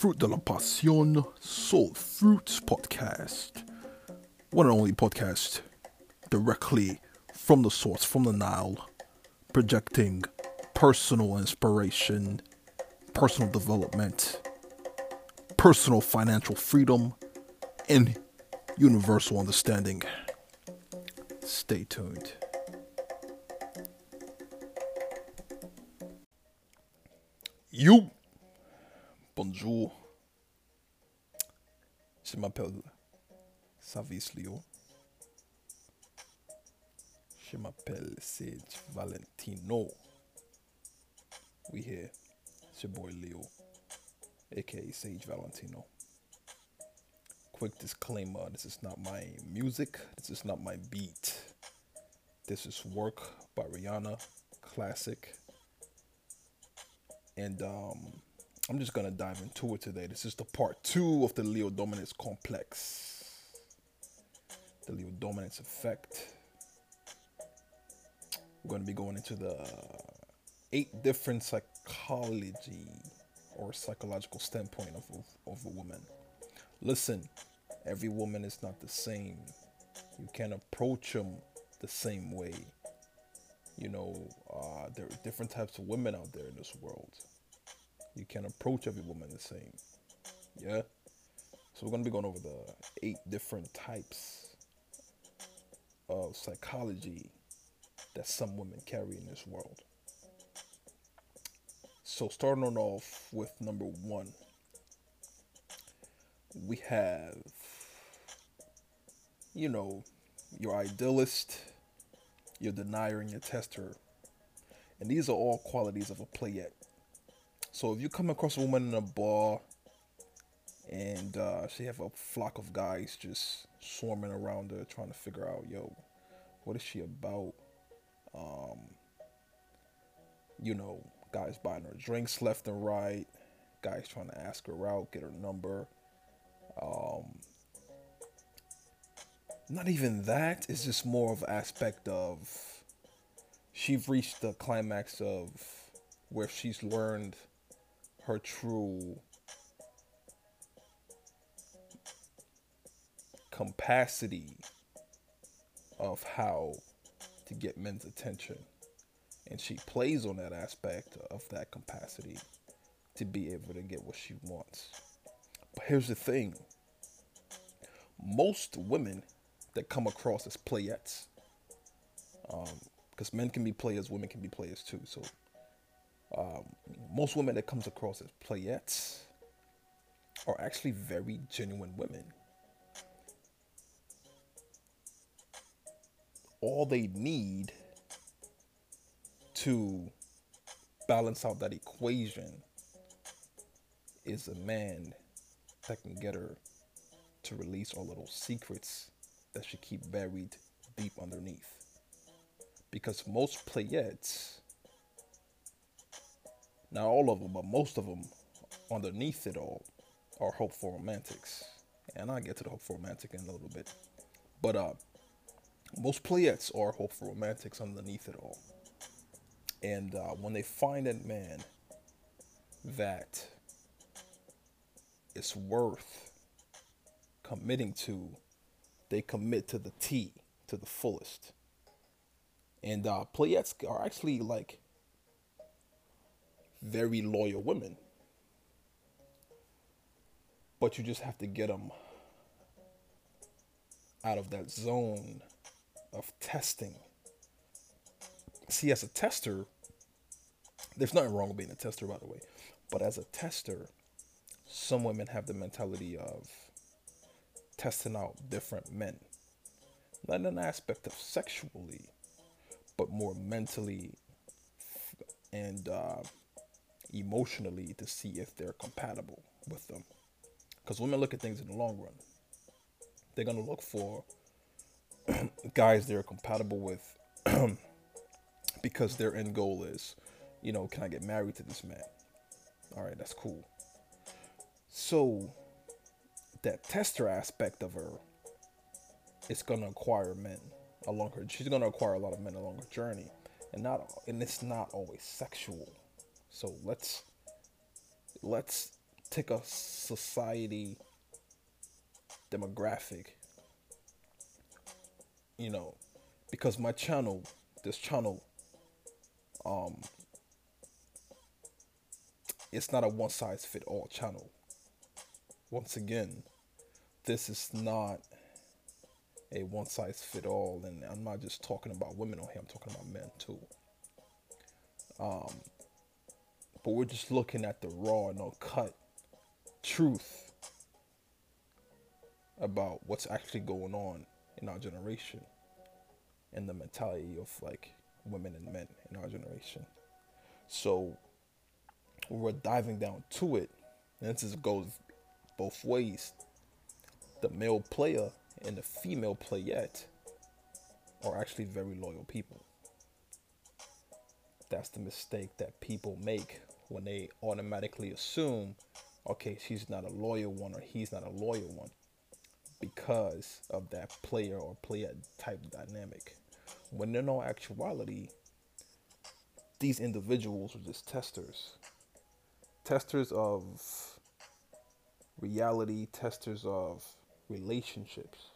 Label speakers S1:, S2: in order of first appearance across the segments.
S1: Fruit de la Passion Soul Fruits podcast. One and only podcast directly from the source, from the Nile, projecting personal inspiration, personal development, personal financial freedom, and universal understanding. Stay tuned. You. Bonjour. Je m'appelle Savis Leo. Je m'appelle Sage Valentino. We here. It's your boy Leo, aka Sage Valentino. Quick disclaimer this is not my music, this is not my beat. This is work by Rihanna, classic. And um, I'm just gonna dive into it today. This is the part two of the Leo dominance complex, the Leo dominance effect. We're gonna be going into the eight different psychology or psychological standpoint of, of, of a woman. Listen, every woman is not the same. You can't approach them the same way. You know, uh, there are different types of women out there in this world. You can't approach every woman the same. Yeah? So we're going to be going over the eight different types of psychology that some women carry in this world. So starting on off with number one, we have, you know, your idealist, your denier, and your tester. And these are all qualities of a playette. So if you come across a woman in a bar and uh, she have a flock of guys just swarming around her trying to figure out, yo, what is she about? Um, you know, guys buying her drinks left and right, guys trying to ask her out, get her number. Um, not even that. It's just more of aspect of she's reached the climax of where she's learned her true capacity of how to get men's attention. And she plays on that aspect of that capacity to be able to get what she wants. But here's the thing most women that come across as playettes, because um, men can be players, women can be players too. So um, most women that comes across as playettes are actually very genuine women. All they need to balance out that equation is a man that can get her to release all little secrets that she keep buried deep underneath. Because most playettes not all of them, but most of them, underneath it all, are hopeful romantics. And I'll get to the hopeful romantic in a little bit. But uh, most playettes are hopeful romantics underneath it all. And uh, when they find that man that is worth committing to, they commit to the T, to the fullest. And uh, playettes are actually like very loyal women. But you just have to get them out of that zone of testing. See, as a tester, there's nothing wrong with being a tester, by the way. But as a tester, some women have the mentality of testing out different men. Not in an aspect of sexually, but more mentally and uh, emotionally to see if they're compatible with them. Because women look at things in the long run. They're going to look for guys they're compatible with because their end goal is, you know, can I get married to this man? All right, that's cool. So, that tester aspect of her is going to acquire men along her. She's going to acquire a lot of men along her journey, and not and it's not always sexual so let's let's take a society demographic, you know, because my channel, this channel, um, it's not a one size fit all channel. Once again, this is not a one size fit all, and I'm not just talking about women on here. I'm talking about men too. Um, but we're just looking at the raw and uncut truth about what's actually going on in our generation and the mentality of like women and men in our generation. So we're diving down to it, and this goes both ways. The male player and the female playette are actually very loyal people. That's the mistake that people make when they automatically assume, okay, she's not a loyal one or he's not a loyal one because of that player or player type dynamic. When in all actuality, these individuals are just testers. Testers of reality, testers of relationships.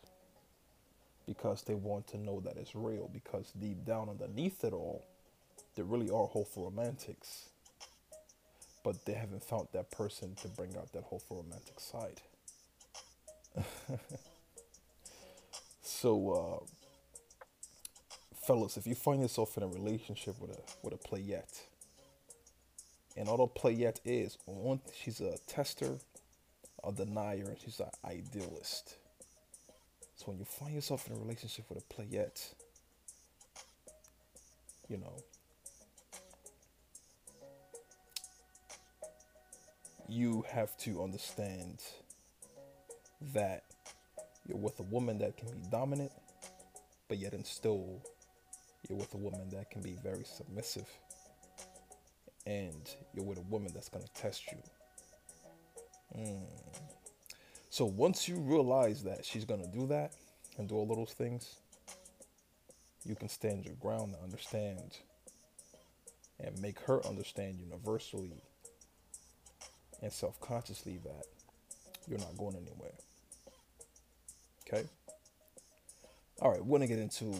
S1: Because they want to know that it's real. Because deep down underneath it all, they really are hopeful romantics. But they haven't found that person to bring out that hopeful romantic side. so, uh, fellas, if you find yourself in a relationship with a with a playette, and although playette is on, she's a tester, a denier, and she's an idealist. So when you find yourself in a relationship with a playette, you know, you have to understand that you're with a woman that can be dominant, but yet and still you're with a woman that can be very submissive. And you're with a woman that's going to test you. Mm. So once you realize that she's going to do that and do all those things, you can stand your ground and understand and make her understand universally and self consciously that you're not going anywhere. Okay? All right, we're going to get into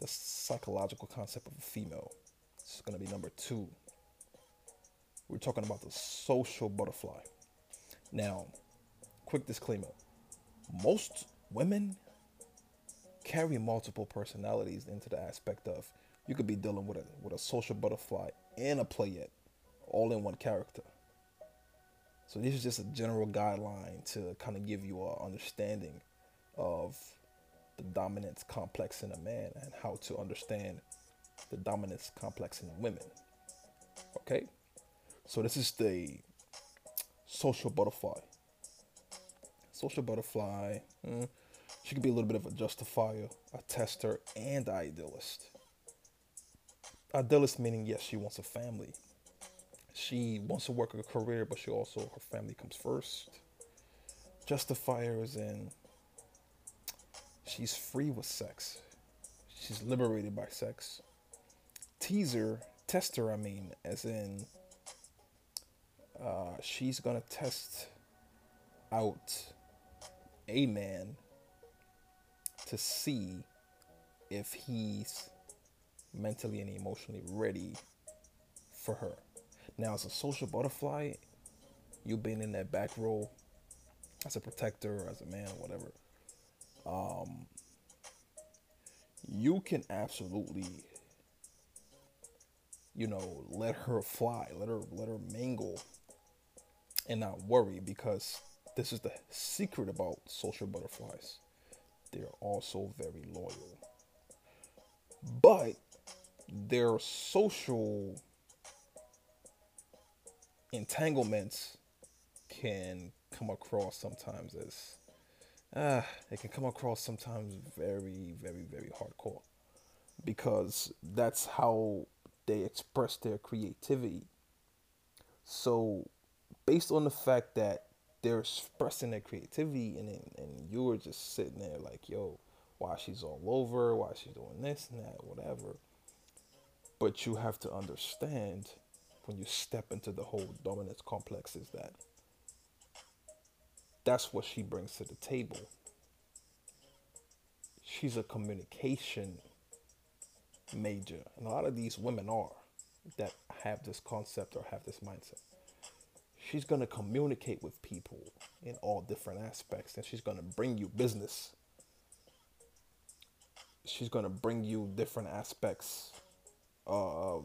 S1: the psychological concept of a female. This is going to be number two. We're talking about the social butterfly. Now, quick disclaimer most women carry multiple personalities into the aspect of you could be dealing with a with a social butterfly and a playette all in one character. So this is just a general guideline to kind of give you an understanding of the dominance complex in a man and how to understand the dominance complex in women. Okay? So this is the social butterfly. Social butterfly, mm, she could be a little bit of a justifier, a tester, and idealist. Idealist meaning yes, she wants a family, she wants to work a career, but she also her family comes first. Justifiers and she's free with sex. She's liberated by sex. Teaser, tester, I mean, as in uh, she's gonna test out a man to see if he's mentally and emotionally ready for her. Now, as a social butterfly, you've been in that back row as a protector, as a man, whatever. Um, you can absolutely, you know, let her fly, let her let her mingle, and not worry because this is the secret about social butterflies. They're also very loyal, but their social entanglements can come across sometimes as uh, it can come across sometimes very, very, very hardcore because that's how they express their creativity. So, based on the fact that they're expressing their creativity and and you're just sitting there like, yo, why she's all over, why she's doing this and that, whatever. But you have to understand when you step into the whole dominance complex is that that's what she brings to the table. She's a communication major, and a lot of these women are that have this concept or have this mindset. She's going to communicate with people in all different aspects, and she's going to bring you business. She's going to bring you different aspects of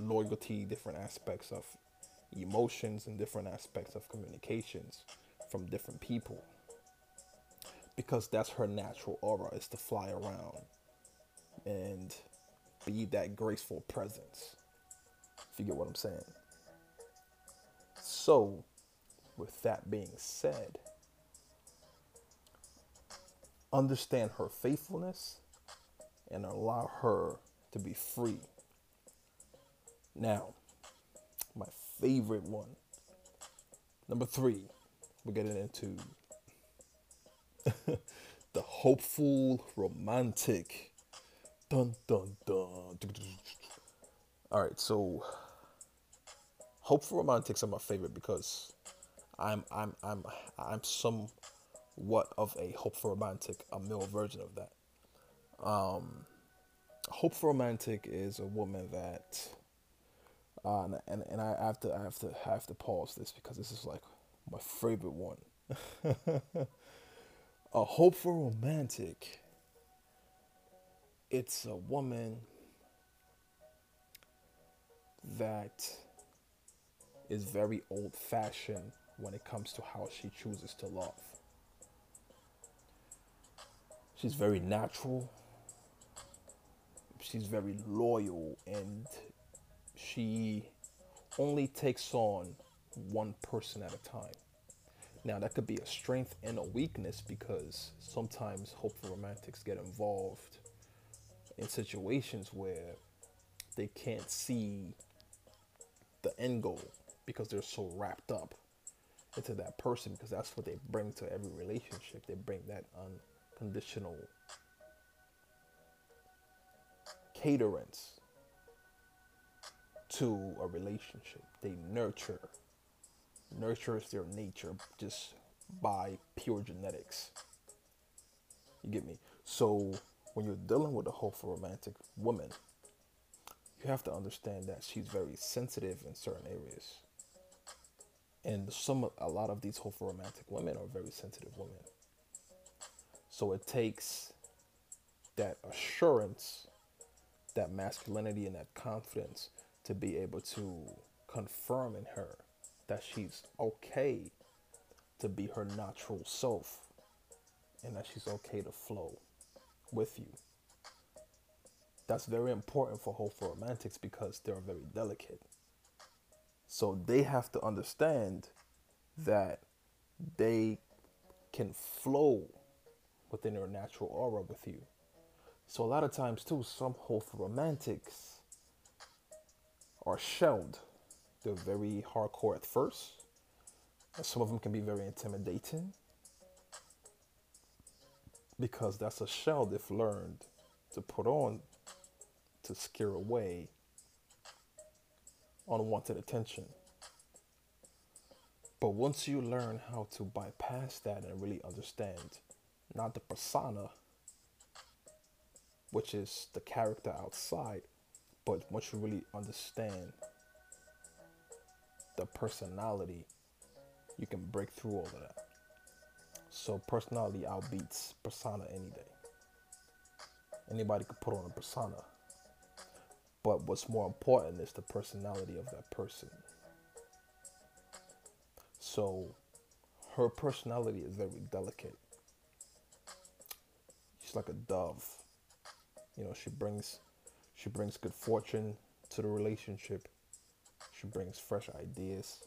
S1: loyalty, different aspects of emotions, and different aspects of communications from different people. Because that's her natural aura is to fly around and be that graceful presence. If you get what I'm saying. So, with that being said, understand her faithfulness and allow her to be free. Now, my favorite one. Number three, we're getting into the hopeful romantic. Dun dun dun. All right, so hopeful romantics are my favorite because I'm I'm I'm I'm somewhat of a hopeful romantic, a male version of that. Um, hopeful romantic is a woman that, uh, and and I have to I have to I have to pause this because this is like my favorite one. a hopeful romantic. It's a woman that is very old fashioned when it comes to how she chooses to love. She's very natural she's very loyal and she only takes on one person at a time. Now, that could be a strength and a weakness because sometimes hopeful romantics get involved in situations where they can't see the end goal because they're so wrapped up into that person because that's what they bring to every relationship. They bring that unconditional caterance to a relationship. They nurture. nurtures their nature just by pure genetics. You get me? So when you're dealing with a hopeful romantic woman, you have to understand that she's very sensitive in certain areas. And some a lot of these hopeful romantic women are very sensitive women. So it takes that assurance that masculinity and that confidence to be able to confirm in her that she's okay to be her natural self and that she's okay to flow with you. That's very important for hopeful romantics because they're very delicate. So they have to understand that they can flow within their natural aura with you so a lot of times too, some hopeful romantics are shelled. They're very hardcore at first. Some of them can be very intimidating because that's a shell they've learned to put on to scare away unwanted attention. But once you learn how to bypass that and really understand not the persona which is the character outside. But once you really understand the personality, you can break through all of that. So personality outbeats persona any day. Anybody could put on a persona. But what's more important is the personality of that person. So her personality is very delicate. She's like a dove you know, she brings she brings good fortune to the relationship. She brings fresh ideas.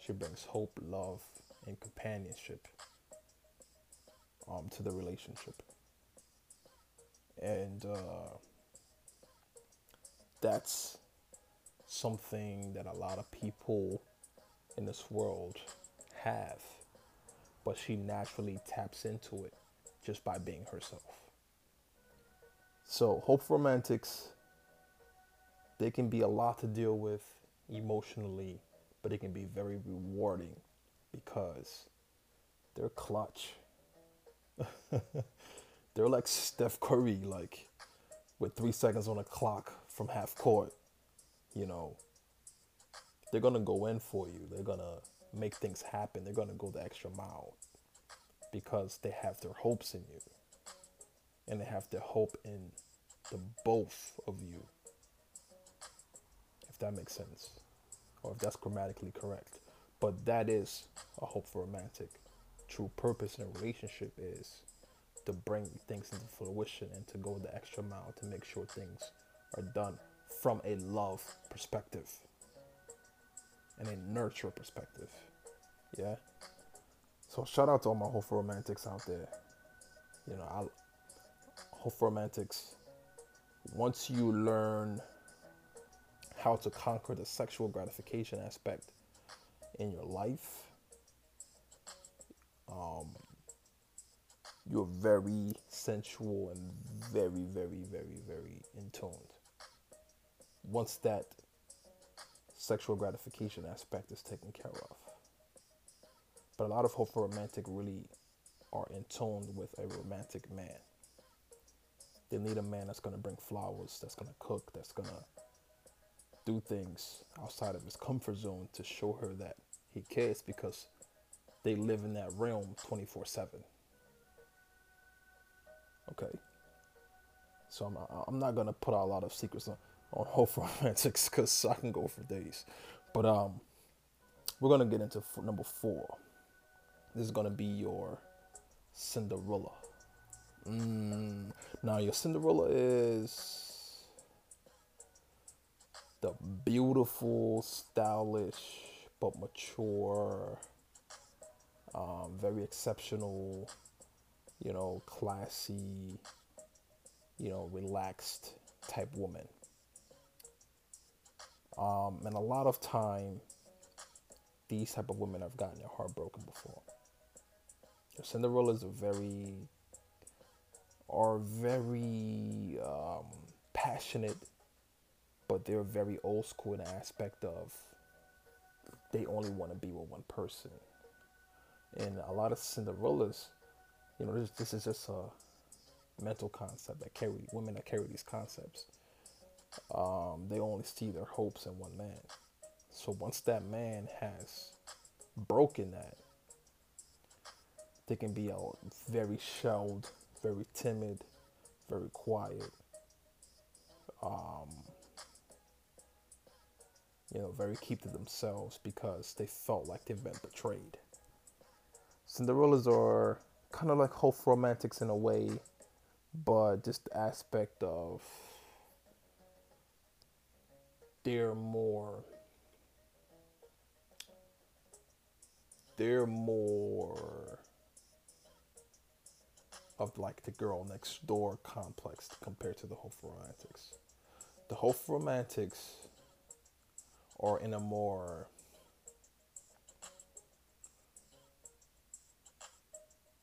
S1: She brings hope, love, and companionship um, to the relationship. And uh, that's something that a lot of people in this world have, but she naturally taps into it just by being herself. So, Hope Romantics they can be a lot to deal with emotionally, but it can be very rewarding because they're clutch. they're like Steph Curry, like with three seconds on the clock from half court. You know, they're gonna go in for you. They're gonna make things happen. They're gonna go the extra mile because they have their hopes in you, and they have to hope in the both of you. If that makes sense, or if that's grammatically correct. But that is a hope for romantic. True purpose in a relationship is to bring things into fruition and to go the extra mile to make sure things are done from a love perspective and a nurture perspective. Yeah. So shout out to all my hope for romantics out there. You know, I romantics. Once you learn how to conquer the sexual gratification aspect in your life, um, you're very sensual and very, very, very, very in tuned. Once that sexual gratification aspect is taken care of. But a lot of hope for romantic really are in tune with a romantic man. They need a man that's gonna bring flowers, that's gonna cook, that's gonna do things outside of his comfort zone to show her that he cares because they live in that realm 24 7. Okay. So I'm, I'm not gonna put out a lot of secrets on, on Hope Romantics because I can go for days. But um, we're gonna get into f- number four. This is gonna be your Cinderella. Mm, now your Cinderella is the beautiful, stylish, but mature, um, very exceptional, you know, classy, you know, relaxed type woman. Um, and a lot of time, these type of women have gotten their heart broken before. Cinderella is a very, are very um, passionate, but they're very old school in the aspect of they only want to be with one person. And a lot of Cinderellas, you know, this, this is just a mental concept that carry women that carry these concepts. Um, they only see their hopes in one man. So once that man has broken that, they can be a very shelled, very timid, very quiet. Um, you know, very keep to themselves because they felt like they've been betrayed. Cinderellas are kind of like hope romantics in a way, but just the aspect of they're more they're more of like the girl next door complex compared to the hope romantics. The hope romantics are in a more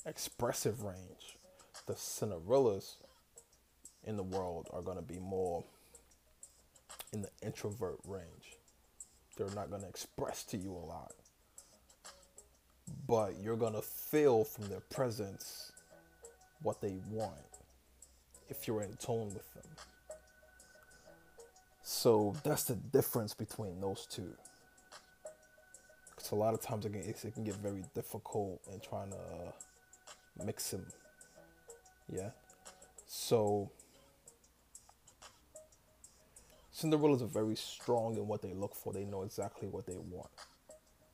S1: expressive range. The Cinderellas in the world are going to be more in the introvert range. They're not going to express to you a lot. But you're going to feel from their presence what they want if you're in tone with them. So that's the difference between those two. Because a lot of times it can, it can get very difficult in trying to uh, mix them. Yeah. So Cinderellas are very strong in what they look for. They know exactly what they want.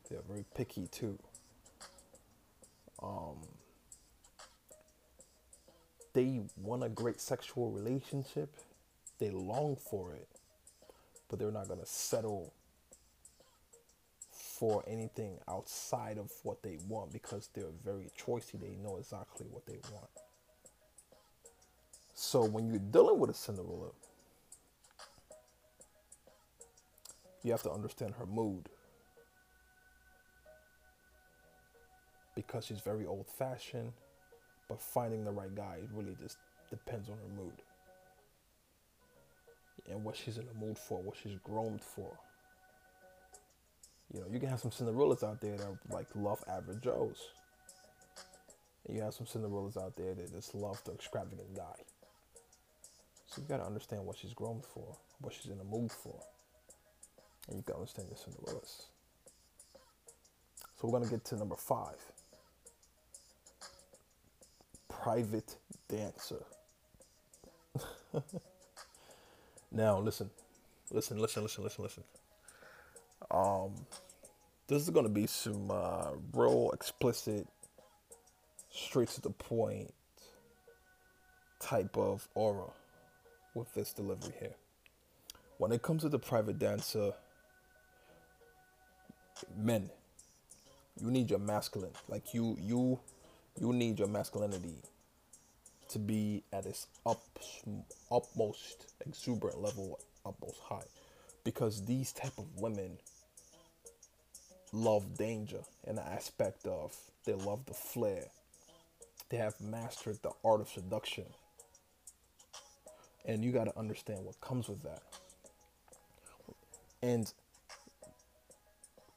S1: They're very picky too. Um, they want a great sexual relationship. They long for it, but they're not gonna settle for anything outside of what they want because they're very choicy. They know exactly what they want. So when you're dealing with a Cinderella, you have to understand her mood. Because she's very old fashioned, but finding the right guy it really just depends on her mood. and what she's in the mood for, what she's groomed for. You know, you can have some Cinderellas out there that like love average Joes. And you have some Cinderellas out there that just love the extravagant guy. So you gotta understand what she's groomed for, what she's in the mood for. And you gotta understand your Cinderellas. So we're gonna get to number five. Private dancer. now listen, listen, listen, listen, listen, listen. Um, this is gonna be some uh, real explicit, straight to the point type of aura with this delivery here. When it comes to the private dancer, men, you need your masculine. Like you, you, you need your masculinity to be at its up, utmost exuberant level, utmost high, because these type of women love danger in the aspect of they love the flair. They have mastered the art of seduction. And you got to understand what comes with that. And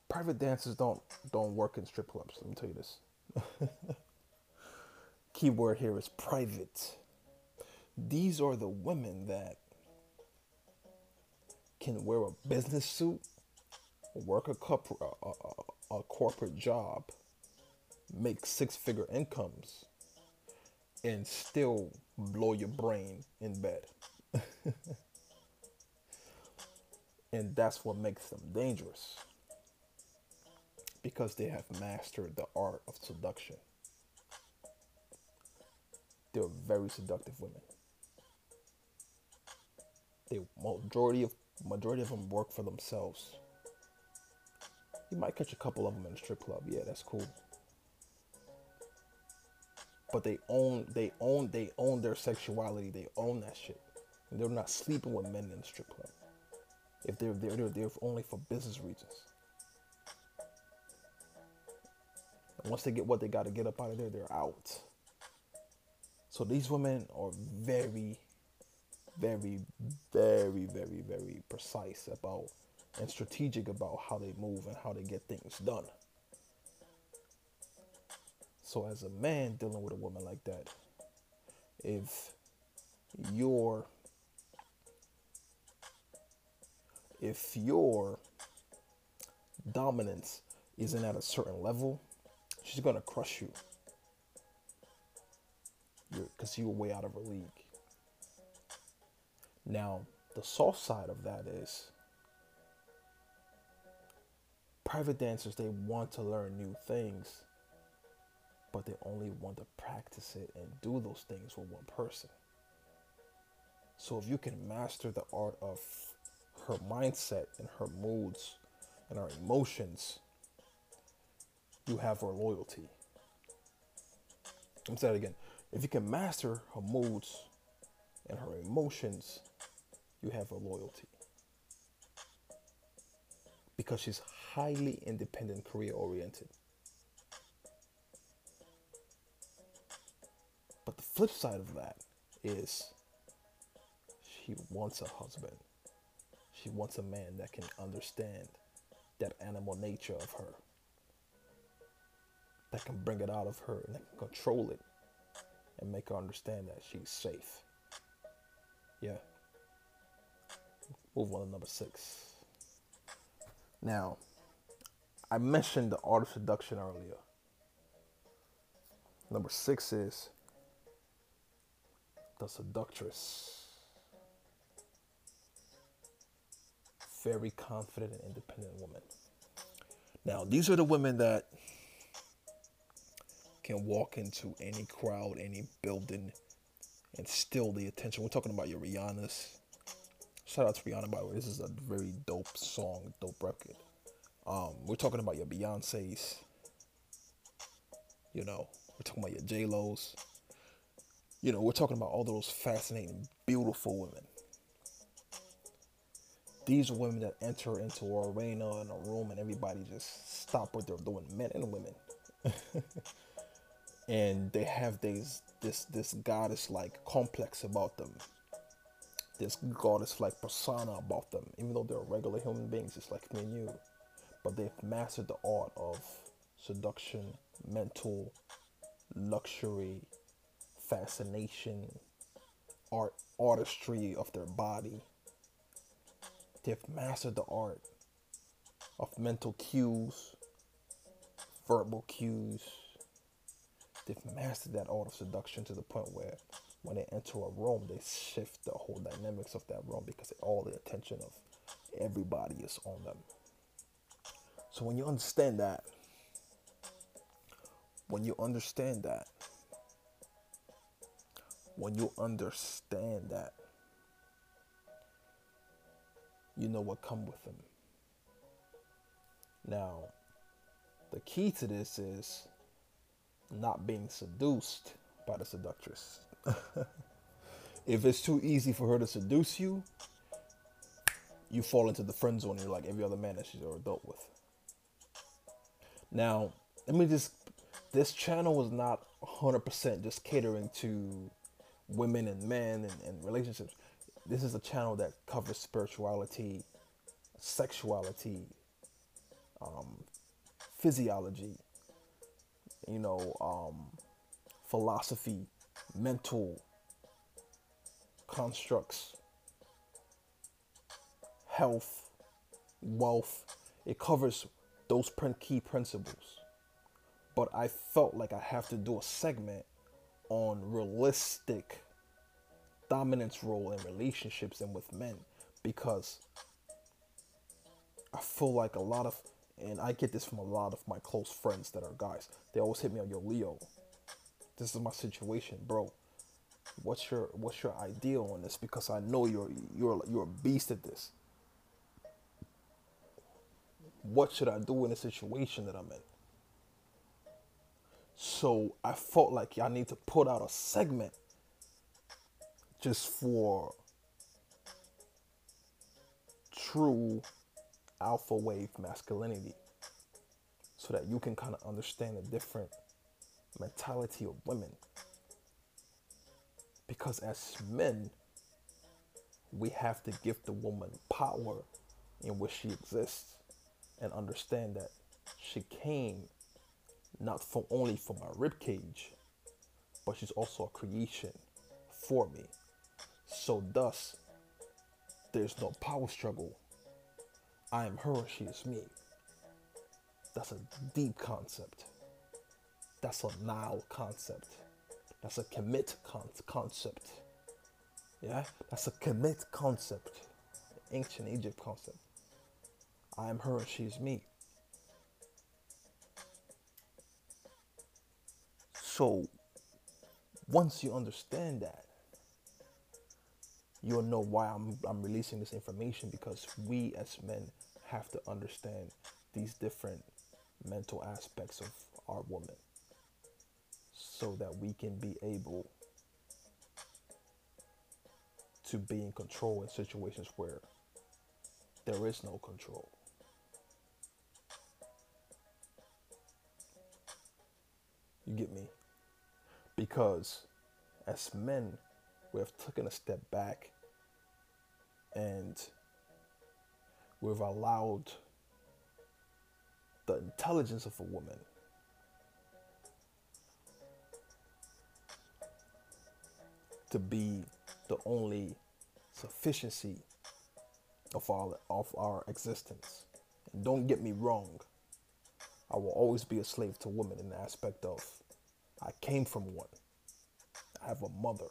S1: private dancers don't don't work in strip clubs. Let me tell you this. Key word here is private. These are the women that can wear a business suit, work a, a, a, a corporate job, make six figure incomes, and still blow your brain in bed. and that's what makes them dangerous because they have mastered the art of seduction. They're very seductive women. The majority of majority of them work for themselves. You might catch a couple of them in a strip club. Yeah, that's cool. But they own they own they own their sexuality. They own that shit. And they're not sleeping with men in the strip club. If they're there, they're there only for business reasons. And once they get what they got to get up out of there, they're out. So these women are very, very, very, very, very precise about and strategic about how they move and how they get things done. So as a man dealing with a woman like that, if your if your dominance isn't at a certain level, she's gonna crush you. Because you are way out of her league. Now, the soft side of that is private dancers, they want to learn new things, but they only want to practice it and do those things with one person. So if you can master the art of her mindset and her moods and her emotions, you have her loyalty. I'm saying it again. If you can master her moods and her emotions, you have her loyalty. Because she's highly independent, career oriented. But the flip side of that is she wants a husband. She wants a man that can understand that animal nature of her, that can bring it out of her and that can control it and make her understand that she's safe. Yeah. Move on to number six. Now, I mentioned the art of seduction earlier. Number six is the seductress. Very confident and independent woman. Now, these are the women that can walk into any crowd, any building, and steal the attention. We're talking about your Rihanna's. Shout out to Rihanna, by the way. This is a very dope song, dope record. Um, we're talking about your Beyonce's. You know, we're talking about your J Lo's. You know, we're talking about all those fascinating, beautiful women. These are women that enter into a arena and a room and everybody just stop what they're doing, men and women. and they have these this this goddess like complex about them this goddess like persona about them, even though they're regular human beings, just like me and you. But they've mastered the art of seduction, mental, luxury, fascination, art, artistry of their body. They've mastered the art of mental cues, verbal cues. They've mastered that art of seduction to the point where when they enter a room, they shift the whole dynamics of that room because all the attention of everybody is on them. So when you understand that, when you understand that, when you understand that, you know what come with them. Now, the key to this is not being seduced by the seductress. if it's too easy for her to seduce you, you fall into the friend zone. You're like every other man that she's ever dealt with. Now, let me just. This channel was not 100% just catering to women and men and, and relationships. This is a channel that covers spirituality, sexuality, um, physiology, you know, um, philosophy, mental constructs, health, wealth. It covers those key principles. But I felt like I have to do a segment on realistic dominance role in relationships and with men because I feel like a lot of and I get this from a lot of my close friends that are guys. They always hit me on yo Leo. This is my situation, bro. What's your what's your ideal on this? Because I know you're you're you're a beast at this. What should I do in a situation that I'm in? So I felt like I need to put out a segment just for true alpha wave masculinity so that you can kind of understand the different mentality of women. Because as men, we have to give the woman power in which she exists and understand that she came not from only from my rib cage, but she's also a creation for me. So thus, there's no power struggle I am her, she is me. That's a deep concept. That's a now concept. That's a Kemet con- concept. Yeah, that's a Kemet concept. Ancient Egypt concept. I am her, she is me. So, once you understand that, you'll know why I'm, I'm releasing this information because we as men have to understand these different mental aspects of our woman so that we can be able to be in control in situations where there is no control. You get me? Because as men, we have taken a step back and we've allowed the intelligence of a woman to be the only sufficiency of our of our existence. And don't get me wrong, I will always be a slave to women in the aspect of I came from one. I have a mother.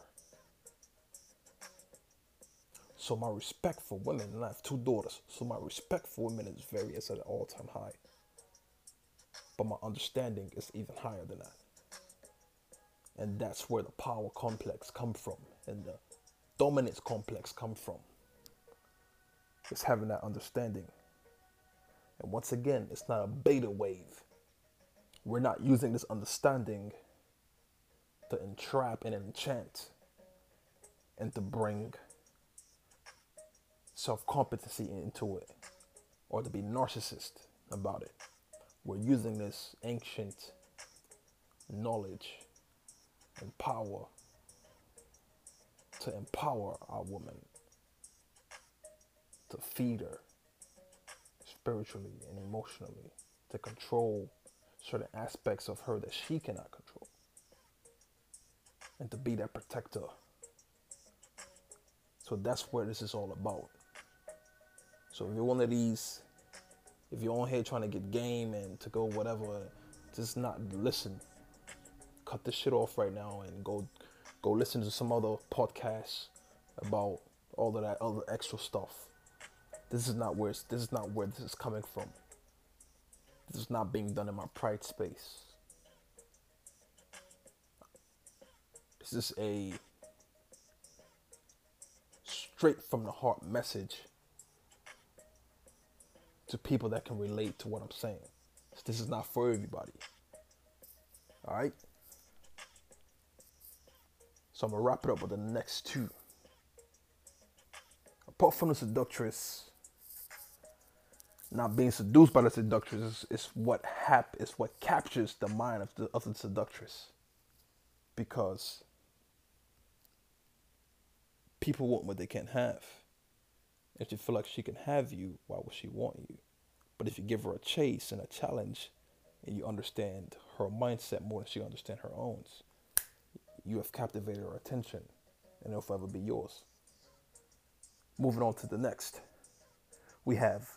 S1: So my respect for women, and I have two daughters, so my respect for women is very, at an all-time high. But my understanding is even higher than that. And that's where the power complex come from, and the dominance complex come from. It's having that understanding. And once again, it's not a beta wave. We're not using this understanding to entrap and enchant and to bring self competency into it or to be narcissist about it. We're using this ancient knowledge and power to empower our woman to feed her spiritually and emotionally, to control certain aspects of her that she cannot control, and to be that protector. So that's where this is all about. So if you're one of these, if you're on here trying to get game and to go whatever, just not listen. Cut this shit off right now and go go listen to some other podcasts about all of that other extra stuff. This is not where this is not where this is coming from. This is not being done in my pride space. This is a straight from the heart message to people that can relate to what I'm saying. This is not for everybody. All right? So I'm going to wrap it up with the next two. Apart from the seductress, not being seduced by the seductress is, is what hap is what captures the mind of the of the seductress. Because people want what they can't have. If she feel like she can have you, why would she want you? But if you give her a chase and a challenge, and you understand her mindset more than she understand her own, you have captivated her attention, and it'll forever be yours. Moving on to the next, we have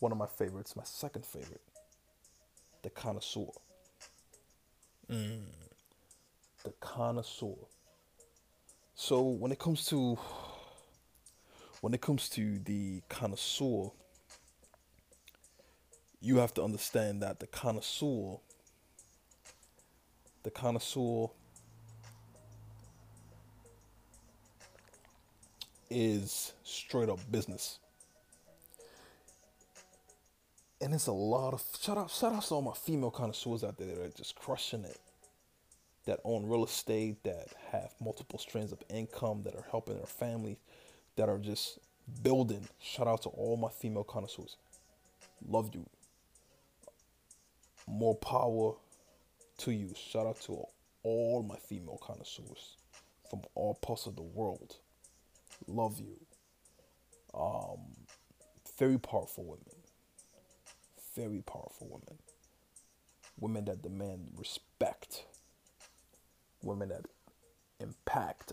S1: one of my favorites, my second favorite, the connoisseur. Mm. The connoisseur. So when it comes to when it comes to the connoisseur, you have to understand that the connoisseur, the connoisseur is straight up business. And it's a lot of shout out shout out to all my female connoisseurs out there that are just crushing it. That own real estate, that have multiple streams of income, that are helping their families, that are just building. Shout out to all my female connoisseurs. Love you more power to you. Shout out to all my female connoisseurs from all parts of the world. Love you. Um, very powerful women. Very powerful women. Women that demand respect. Women that impact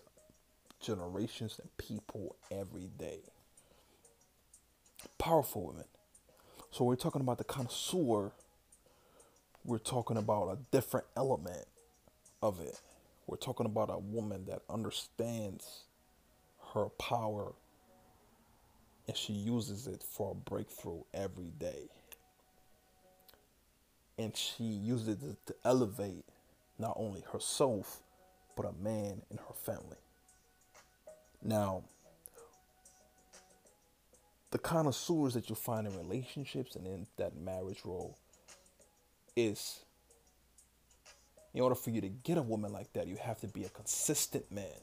S1: generations and people every day. Powerful women. So we're talking about the connoisseur we're talking about a different element of it. We're talking about a woman that understands her power and she uses it for a breakthrough every day. And she uses it to elevate not only herself, but a man in her family. Now, the connoisseurs that you find in relationships and in that marriage role is in order for you to get a woman like that, you have to be a consistent man.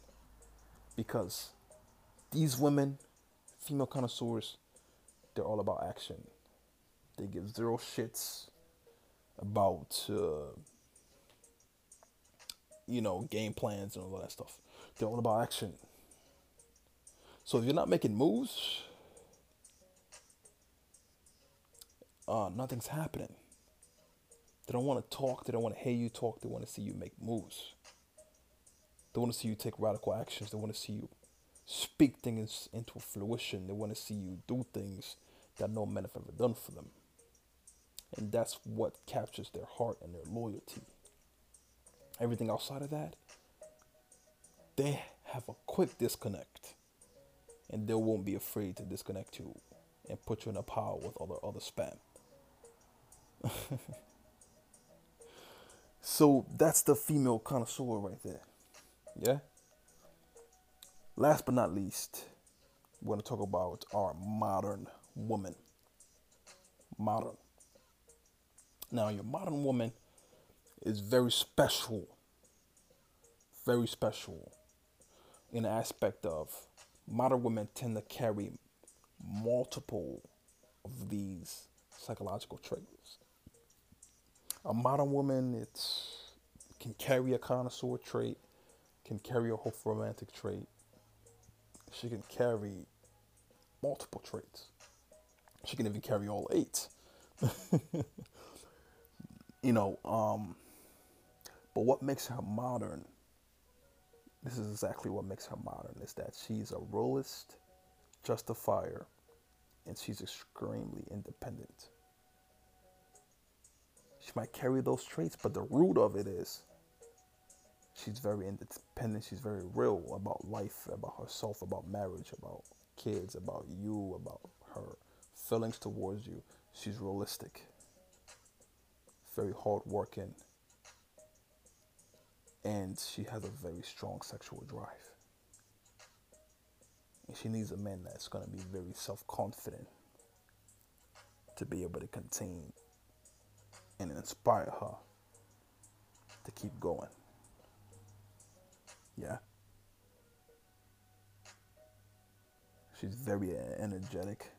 S1: Because these women, female connoisseurs, they're all about action. They give zero shits about, uh, you know, game plans and all that stuff. They're all about action. So if you're not making moves, uh, nothing's happening. They don't want to talk. They don't want to hear you talk. They want to see you make moves. They want to see you take radical actions. They want to see you speak things into fruition. They want to see you do things that no man have ever done for them. And that's what captures their heart and their loyalty. Everything outside of that, they have a quick disconnect. And they won't be afraid to disconnect you and put you in a pile with other other spam. So that's the female connoisseur right there. Yeah. Last but not least, we're to talk about our modern woman. Modern. Now, your modern woman is very special. Very special in the aspect of modern women tend to carry multiple of these psychological traits a modern woman it's can carry a connoisseur trait, can carry a hope romantic trait. She can carry multiple traits. She can even carry all eight. you know, um, but what makes her modern? This is exactly what makes her modern is that she's a realist, justifier, and she's extremely independent. She might carry those traits, but the root of it is she's very independent. She's very real about life, about herself, about marriage, about kids, about you, about her feelings towards you. She's realistic, very hardworking, and she has a very strong sexual drive. And she needs a man that's going to be very self confident to be able to contain and inspire her to keep going. Yeah. She's very energetic.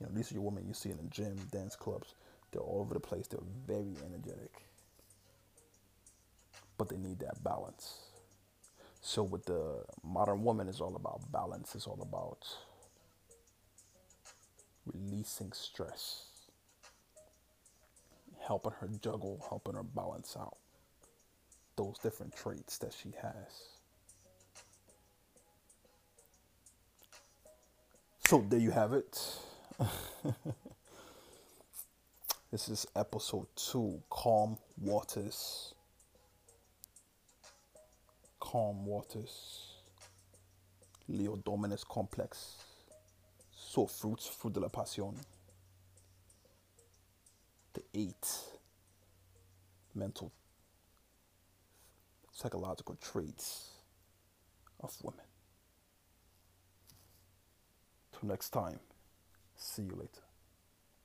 S1: You know, these are your women you see in the gym, dance clubs. They're all over the place. They're very energetic. But they need that balance. So with the modern woman it's all about balance. It's all about releasing stress. Helping her juggle, helping her balance out those different traits that she has. So there you have it. this is episode two Calm Waters. Calm Waters. Leo Dominus Complex. So Fruits, Fruit de la Passion. The eight mental, psychological traits of women. Till next time. See you later.